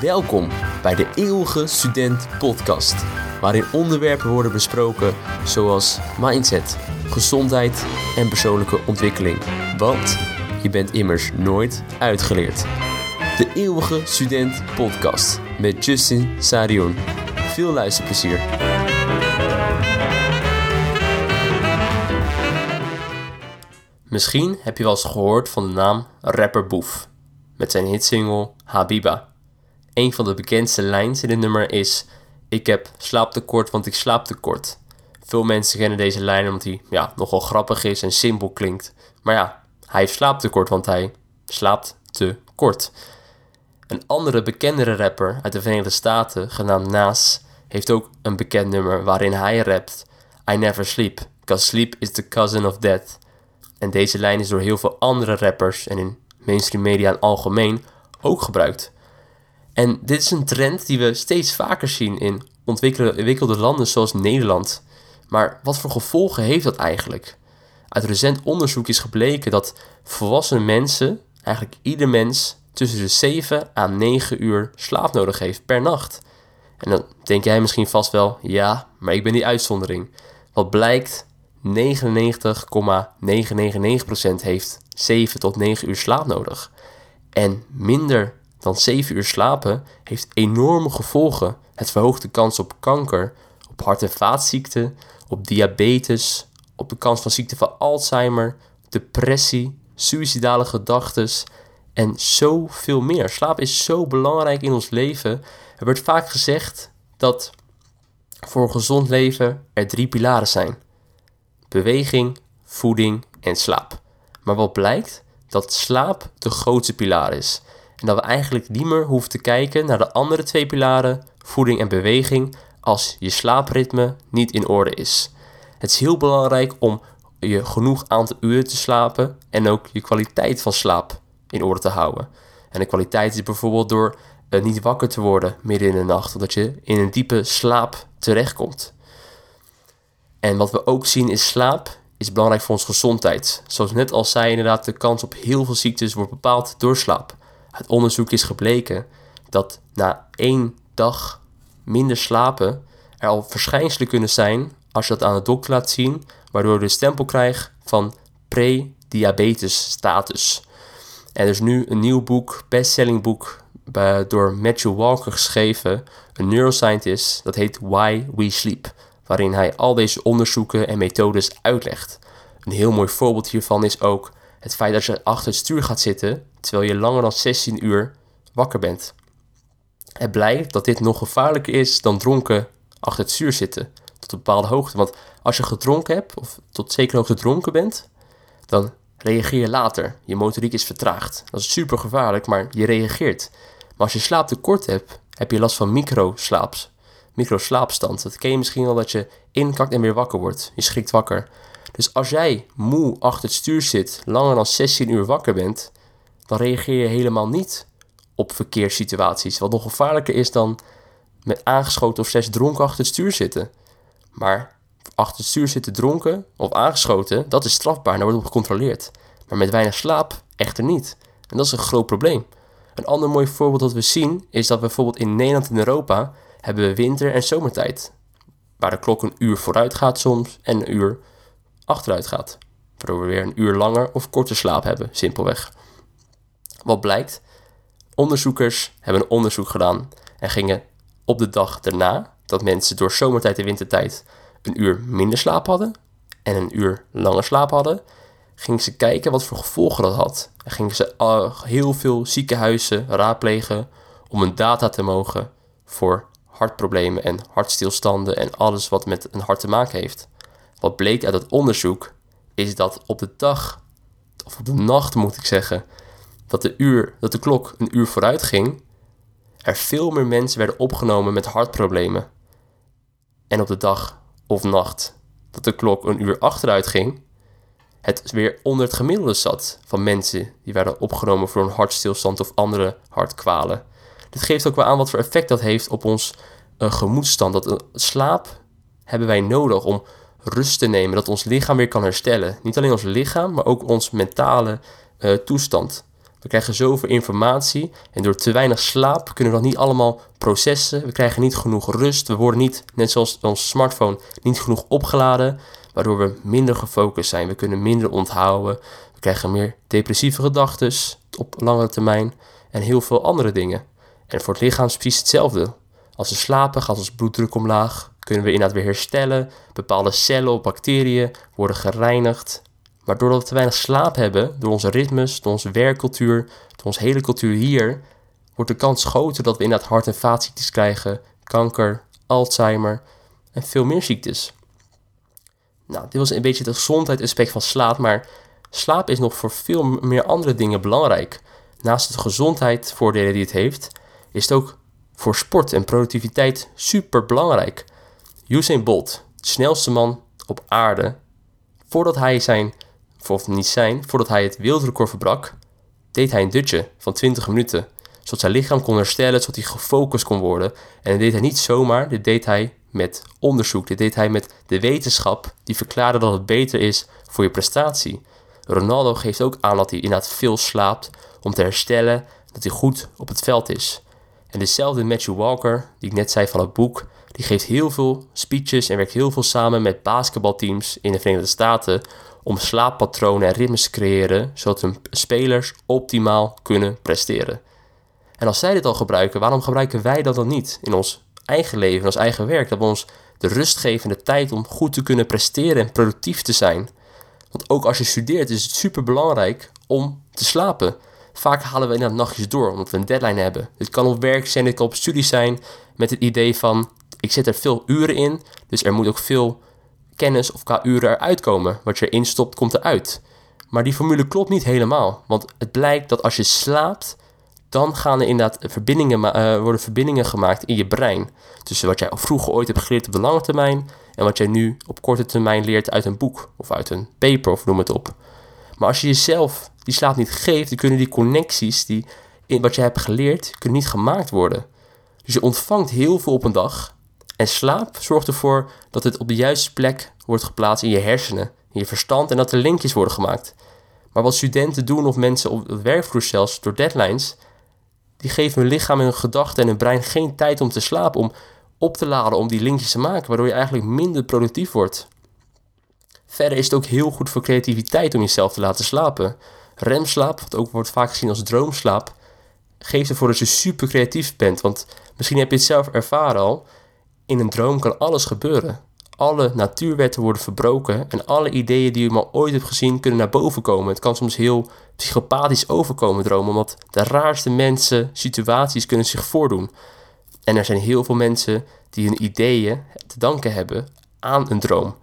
Welkom bij de Eeuwige Student Podcast, waarin onderwerpen worden besproken zoals mindset, gezondheid en persoonlijke ontwikkeling. Want je bent immers nooit uitgeleerd. De Eeuwige Student Podcast met Justin Sarion. Veel luisterplezier. Misschien heb je wel eens gehoord van de naam rapper Boef met zijn hitsingle Habiba. Een van de bekendste lijns in het nummer is: Ik heb slaaptekort, want ik slaap tekort. Veel mensen kennen deze lijn omdat hij ja, nogal grappig is en simpel klinkt. Maar ja, hij heeft slaaptekort, want hij slaapt te kort. Een andere bekendere rapper uit de Verenigde Staten, genaamd Nas, heeft ook een bekend nummer waarin hij rapt: I never sleep, cause sleep is the cousin of death. En deze lijn is door heel veel andere rappers en in mainstream media in algemeen ook gebruikt. En dit is een trend die we steeds vaker zien in ontwikkelde landen zoals Nederland. Maar wat voor gevolgen heeft dat eigenlijk? Uit recent onderzoek is gebleken dat volwassen mensen, eigenlijk ieder mens, tussen de 7 à 9 uur slaap nodig heeft per nacht. En dan denk jij misschien vast wel, ja, maar ik ben die uitzondering. Wat blijkt, 99,999% heeft 7 tot 9 uur slaap nodig. En minder dan 7 uur slapen heeft enorme gevolgen. Het verhoogt de kans op kanker, op hart- en vaatziekten, op diabetes, op de kans van ziekte van Alzheimer, depressie, suïcidale gedachten en zoveel meer. Slaap is zo belangrijk in ons leven. Er wordt vaak gezegd dat voor een gezond leven er drie pilaren zijn: beweging, voeding en slaap. Maar wat blijkt? Dat slaap de grootste pilaar is. En dat we eigenlijk niet meer hoeven te kijken naar de andere twee pilaren, voeding en beweging, als je slaapritme niet in orde is. Het is heel belangrijk om je genoeg aantal uren te slapen en ook je kwaliteit van slaap in orde te houden. En de kwaliteit is bijvoorbeeld door uh, niet wakker te worden midden in de nacht, omdat je in een diepe slaap terechtkomt. En wat we ook zien is slaap is belangrijk voor onze gezondheid. Zoals net al zei, inderdaad, de kans op heel veel ziektes wordt bepaald door slaap. Uit onderzoek is gebleken dat na één dag minder slapen er al verschijnselen kunnen zijn als je dat aan de dokter laat zien, waardoor je de stempel krijgt van pre-diabetes status. Er is nu een nieuw boek, bestselling boek, door Matthew Walker geschreven, een neuroscientist, dat heet Why We Sleep, waarin hij al deze onderzoeken en methodes uitlegt. Een heel mooi voorbeeld hiervan is ook het feit dat je achter het stuur gaat zitten terwijl je langer dan 16 uur wakker bent. Het blijkt dat dit nog gevaarlijker is dan dronken achter het stuur zitten, tot een bepaalde hoogte. Want als je gedronken hebt, of tot zeker hoogte dronken bent, dan reageer je later. Je motoriek is vertraagd. Dat is super gevaarlijk, maar je reageert. Maar als je slaaptekort hebt, heb je last van microslaaps. Microslaapstand. Dat ken je misschien al dat je inkakt en weer wakker wordt. Je schrikt wakker. Dus als jij moe achter het stuur zit, langer dan 16 uur wakker bent, dan reageer je helemaal niet op verkeerssituaties. Wat nog gevaarlijker is dan met aangeschoten of slechts dronken achter het stuur zitten. Maar achter het stuur zitten dronken of aangeschoten, dat is strafbaar en daar wordt op gecontroleerd. Maar met weinig slaap echter niet. En dat is een groot probleem. Een ander mooi voorbeeld dat we zien is dat bijvoorbeeld in Nederland en Europa hebben we winter- en zomertijd. Waar de klok een uur vooruit gaat soms en een uur achteruit gaat. Waardoor we weer een uur langer of korter slaap hebben, simpelweg. Wat blijkt? Onderzoekers hebben een onderzoek gedaan en gingen op de dag daarna, dat mensen door zomertijd en wintertijd een uur minder slaap hadden en een uur langer slaap hadden, gingen ze kijken wat voor gevolgen dat had. En gingen ze heel veel ziekenhuizen raadplegen om een data te mogen voor hartproblemen en hartstilstanden en alles wat met een hart te maken heeft. Wat bleek uit het onderzoek is dat op de dag, of op de nacht moet ik zeggen, dat de, uur, dat de klok een uur vooruit ging, er veel meer mensen werden opgenomen met hartproblemen. En op de dag of nacht dat de klok een uur achteruit ging, het weer onder het gemiddelde zat van mensen die werden opgenomen voor een hartstilstand of andere hartkwalen. Dit geeft ook wel aan wat voor effect dat heeft op ons uh, gemoedstand. Dat uh, slaap hebben wij nodig om rust te nemen, dat ons lichaam weer kan herstellen. Niet alleen ons lichaam, maar ook ons mentale uh, toestand. We krijgen zoveel informatie en door te weinig slaap kunnen we dat niet allemaal processen. We krijgen niet genoeg rust. We worden niet, net zoals ons smartphone, niet genoeg opgeladen, waardoor we minder gefocust zijn. We kunnen minder onthouden. We krijgen meer depressieve gedachten op langere termijn en heel veel andere dingen. En voor het lichaam is precies hetzelfde. Als we slapen gaat ons bloeddruk omlaag, kunnen we inderdaad weer herstellen. Bepaalde cellen of bacteriën worden gereinigd. Maar doordat we te weinig slaap hebben, door onze ritmes, door onze werkcultuur, door onze hele cultuur hier, wordt de kans groter dat we inderdaad hart- en vaatziektes krijgen, kanker, Alzheimer en veel meer ziektes. Nou, dit was een beetje het gezondheidsaspect van slaap, maar slaap is nog voor veel meer andere dingen belangrijk. Naast de gezondheidsvoordelen die het heeft, is het ook voor sport en productiviteit super belangrijk. Usain Bolt, de snelste man op aarde, voordat hij zijn, of niet zijn, voordat hij het wereldrecord verbrak, deed hij een dutje van 20 minuten, zodat zijn lichaam kon herstellen, zodat hij gefocust kon worden. En dat deed hij niet zomaar, dit deed hij met onderzoek, dit deed hij met de wetenschap die verklaarde dat het beter is voor je prestatie. Ronaldo geeft ook aan dat hij inderdaad veel slaapt om te herstellen, dat hij goed op het veld is. En dezelfde Matthew Walker, die ik net zei van het boek, die geeft heel veel speeches en werkt heel veel samen met basketbalteams in de Verenigde Staten om slaappatronen en ritmes te creëren, zodat hun spelers optimaal kunnen presteren. En als zij dit al gebruiken, waarom gebruiken wij dat dan niet in ons eigen leven, in ons eigen werk? Dat we ons de rust geven en de tijd om goed te kunnen presteren en productief te zijn. Want ook als je studeert is het super belangrijk om te slapen. Vaak halen we inderdaad nachtjes door, omdat we een deadline hebben. Dit kan op werk zijn, dit kan op studie zijn, met het idee van, ik zet er veel uren in, dus er moet ook veel kennis of qua uren eruit komen. Wat je erin stopt, komt eruit. Maar die formule klopt niet helemaal, want het blijkt dat als je slaapt, dan gaan er inderdaad verbindingen, uh, worden verbindingen gemaakt in je brein. Tussen wat jij vroeger ooit hebt geleerd op de lange termijn en wat jij nu op korte termijn leert uit een boek of uit een paper of noem het op. Maar als je jezelf die slaap niet geeft, dan kunnen die connecties die in wat je hebt geleerd, kunnen niet gemaakt worden. Dus je ontvangt heel veel op een dag. En slaap zorgt ervoor dat het op de juiste plek wordt geplaatst in je hersenen, in je verstand en dat er linkjes worden gemaakt. Maar wat studenten doen of mensen op het werkvloer zelfs door deadlines, die geven hun lichaam en hun gedachten en hun brein geen tijd om te slapen, om op te laden, om die linkjes te maken, waardoor je eigenlijk minder productief wordt. Verder is het ook heel goed voor creativiteit om jezelf te laten slapen. Remslaap, wat ook wordt vaak gezien als droomslaap, geeft ervoor dat je super creatief bent. Want misschien heb je het zelf ervaren al. In een droom kan alles gebeuren. Alle natuurwetten worden verbroken en alle ideeën die je maar ooit hebt gezien kunnen naar boven komen. Het kan soms heel psychopathisch overkomen dromen, omdat de raarste mensen, situaties kunnen zich voordoen. En er zijn heel veel mensen die hun ideeën te danken hebben aan een droom.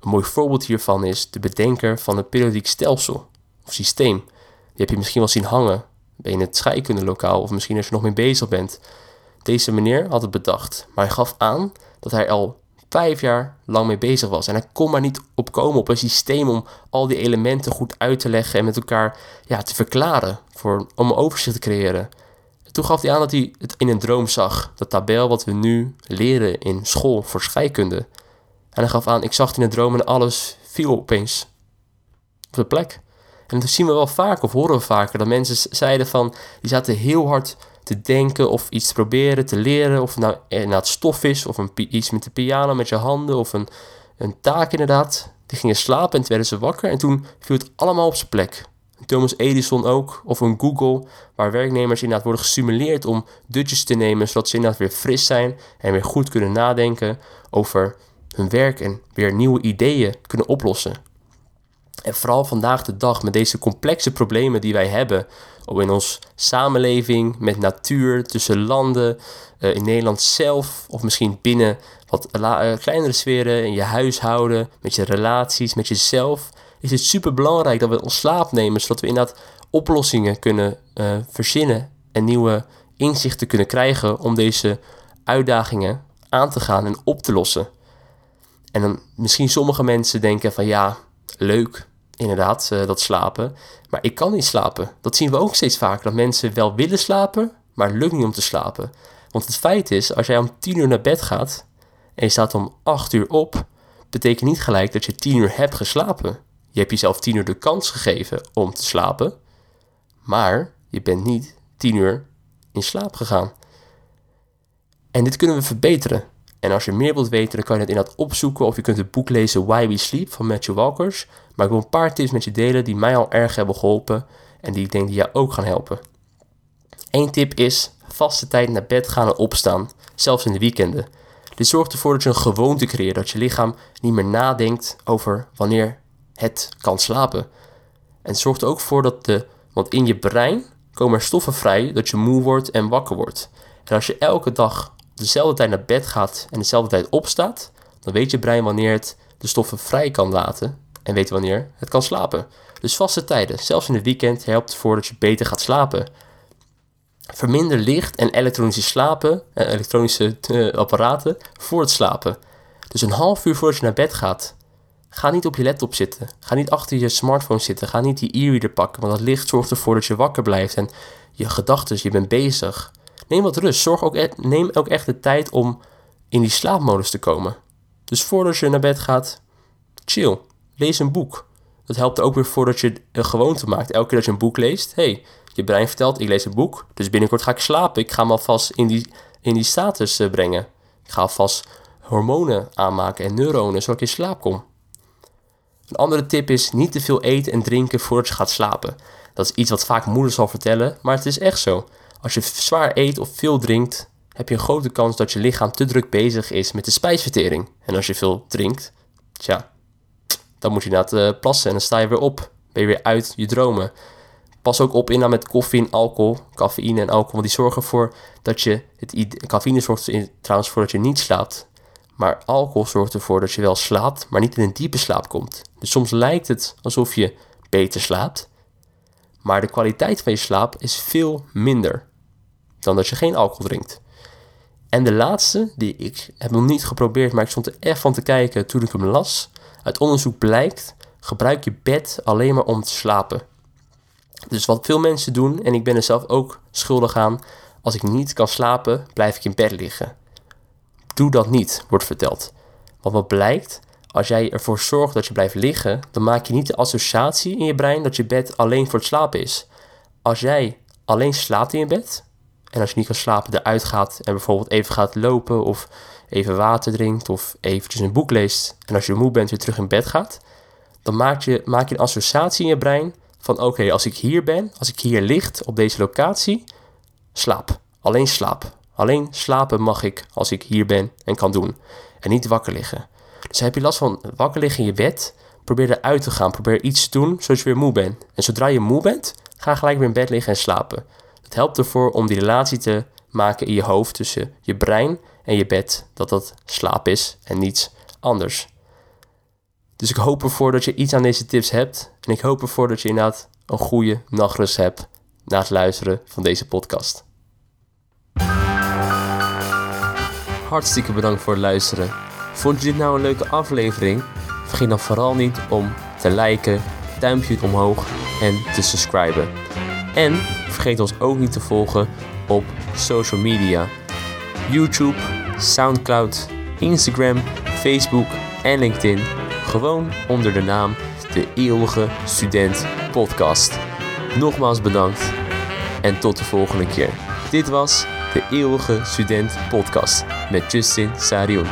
Een mooi voorbeeld hiervan is de bedenker van het periodiek stelsel of systeem. Die heb je misschien wel zien hangen in het scheikundelokaal of misschien als je nog mee bezig bent. Deze meneer had het bedacht, maar hij gaf aan dat hij al vijf jaar lang mee bezig was. En hij kon maar niet opkomen op een systeem om al die elementen goed uit te leggen en met elkaar ja, te verklaren, voor, om een overzicht te creëren. toen gaf hij aan dat hij het in een droom zag, dat tabel wat we nu leren in school voor scheikunde. En hij gaf aan, ik zag het in een droom en alles viel opeens op de plek. En dat zien we wel vaak of horen we vaker, dat mensen zeiden van, die zaten heel hard te denken of iets proberen, te leren, of nou, nou het stof is, of een, iets met de piano met je handen, of een, een taak inderdaad. Die gingen slapen en toen werden ze wakker en toen viel het allemaal op zijn plek. Thomas Edison ook, of een Google, waar werknemers inderdaad worden gestimuleerd om dutjes te nemen, zodat ze inderdaad weer fris zijn en weer goed kunnen nadenken over hun werk en weer nieuwe ideeën kunnen oplossen. En vooral vandaag de dag met deze complexe problemen die wij hebben in onze samenleving, met natuur, tussen landen, eh, in Nederland zelf of misschien binnen wat eh, kleinere sferen, in je huishouden, met je relaties, met jezelf, is het super belangrijk dat we ons slaap nemen, zodat we inderdaad oplossingen kunnen uh, verzinnen en nieuwe inzichten kunnen krijgen om deze uitdagingen aan te gaan en op te lossen. En dan misschien sommige mensen denken van ja, leuk, inderdaad, uh, dat slapen. Maar ik kan niet slapen. Dat zien we ook steeds vaker. Dat mensen wel willen slapen, maar het lukt niet om te slapen. Want het feit is, als jij om 10 uur naar bed gaat en je staat om 8 uur op, betekent niet gelijk dat je 10 uur hebt geslapen. Je hebt jezelf 10 uur de kans gegeven om te slapen, maar je bent niet 10 uur in slaap gegaan. En dit kunnen we verbeteren. En als je meer wilt weten, dan kan je het inderdaad opzoeken of je kunt het boek lezen Why We Sleep van Matthew Walkers. Maar ik wil een paar tips met je delen die mij al erg hebben geholpen en die ik denk die jou ook gaan helpen. Eén tip is vaste tijd naar bed gaan en opstaan, zelfs in de weekenden. Dit zorgt ervoor dat je een gewoonte creëert, dat je lichaam niet meer nadenkt over wanneer het kan slapen. En zorgt er ook voor dat de, want in je brein komen er stoffen vrij dat je moe wordt en wakker wordt. En als je elke dag dezelfde tijd naar bed gaat en dezelfde tijd opstaat, dan weet je brein wanneer het de stoffen vrij kan laten en weet wanneer het kan slapen. Dus vaste tijden, zelfs in het weekend, helpt ervoor dat je beter gaat slapen. Verminder licht en elektronische slapen, eh, elektronische uh, apparaten voor het slapen. Dus een half uur voordat je naar bed gaat, ga niet op je laptop zitten. Ga niet achter je smartphone zitten. Ga niet die e-reader pakken, want dat licht zorgt ervoor dat je wakker blijft en je gedachten, je bent bezig. Neem wat rust. Zorg ook, e- neem ook echt de tijd om in die slaapmodus te komen. Dus voordat je naar bed gaat, chill. Lees een boek. Dat helpt er ook weer voor dat je een gewoonte maakt. Elke keer dat je een boek leest, hey, je brein vertelt, ik lees een boek, dus binnenkort ga ik slapen. Ik ga me alvast in die, in die status eh, brengen. Ik ga alvast hormonen aanmaken en neuronen, zodat ik in slaap kom. Een andere tip is niet te veel eten en drinken voordat je gaat slapen. Dat is iets wat vaak moeders zal vertellen, maar het is echt zo. Als je zwaar eet of veel drinkt, heb je een grote kans dat je lichaam te druk bezig is met de spijsvertering. En als je veel drinkt, tja, dan moet je inderdaad uh, plassen en dan sta je weer op. Ben je weer uit je dromen. Pas ook op in met koffie en alcohol, cafeïne en alcohol, want die zorgen ervoor dat je, het, cafeïne zorgt er trouwens voor dat je niet slaapt. Maar alcohol zorgt ervoor dat je wel slaapt, maar niet in een diepe slaap komt. Dus soms lijkt het alsof je beter slaapt, maar de kwaliteit van je slaap is veel minder dan dat je geen alcohol drinkt. En de laatste, die ik heb nog niet geprobeerd, maar ik stond er echt van te kijken toen ik hem las. Uit onderzoek blijkt, gebruik je bed alleen maar om te slapen. Dus wat veel mensen doen, en ik ben er zelf ook schuldig aan, als ik niet kan slapen, blijf ik in bed liggen. Doe dat niet, wordt verteld. Want wat blijkt, als jij ervoor zorgt dat je blijft liggen, dan maak je niet de associatie in je brein dat je bed alleen voor het slapen is. Als jij alleen slaapt in je bed, en als je niet kan slapen eruit gaat en bijvoorbeeld even gaat lopen of even water drinkt of eventjes een boek leest en als je moe bent weer terug in bed gaat, dan maak je, maak je een associatie in je brein van oké, als ik hier ben, als ik hier ligt op deze locatie, slaap. Alleen slaap. Alleen slapen mag ik als ik hier ben en kan doen. En niet wakker liggen. Dus heb je last van wakker liggen in je bed, probeer eruit te gaan. Probeer iets te doen zodat je weer moe bent. En zodra je moe bent, ga gelijk weer in bed liggen en slapen. Het helpt ervoor om die relatie te maken in je hoofd tussen je brein en je bed. Dat dat slaap is en niets anders. Dus ik hoop ervoor dat je iets aan deze tips hebt. En ik hoop ervoor dat je inderdaad een goede nachtrust hebt na het luisteren van deze podcast. Hartstikke bedankt voor het luisteren. Vond je dit nou een leuke aflevering? Vergeet dan vooral niet om te liken, duimpje omhoog en te subscriben. En vergeet ons ook niet te volgen op social media. YouTube, Soundcloud, Instagram, Facebook en LinkedIn. Gewoon onder de naam De Eeuwige Student Podcast. Nogmaals bedankt en tot de volgende keer. Dit was De Eeuwige Student Podcast met Justin Sarion.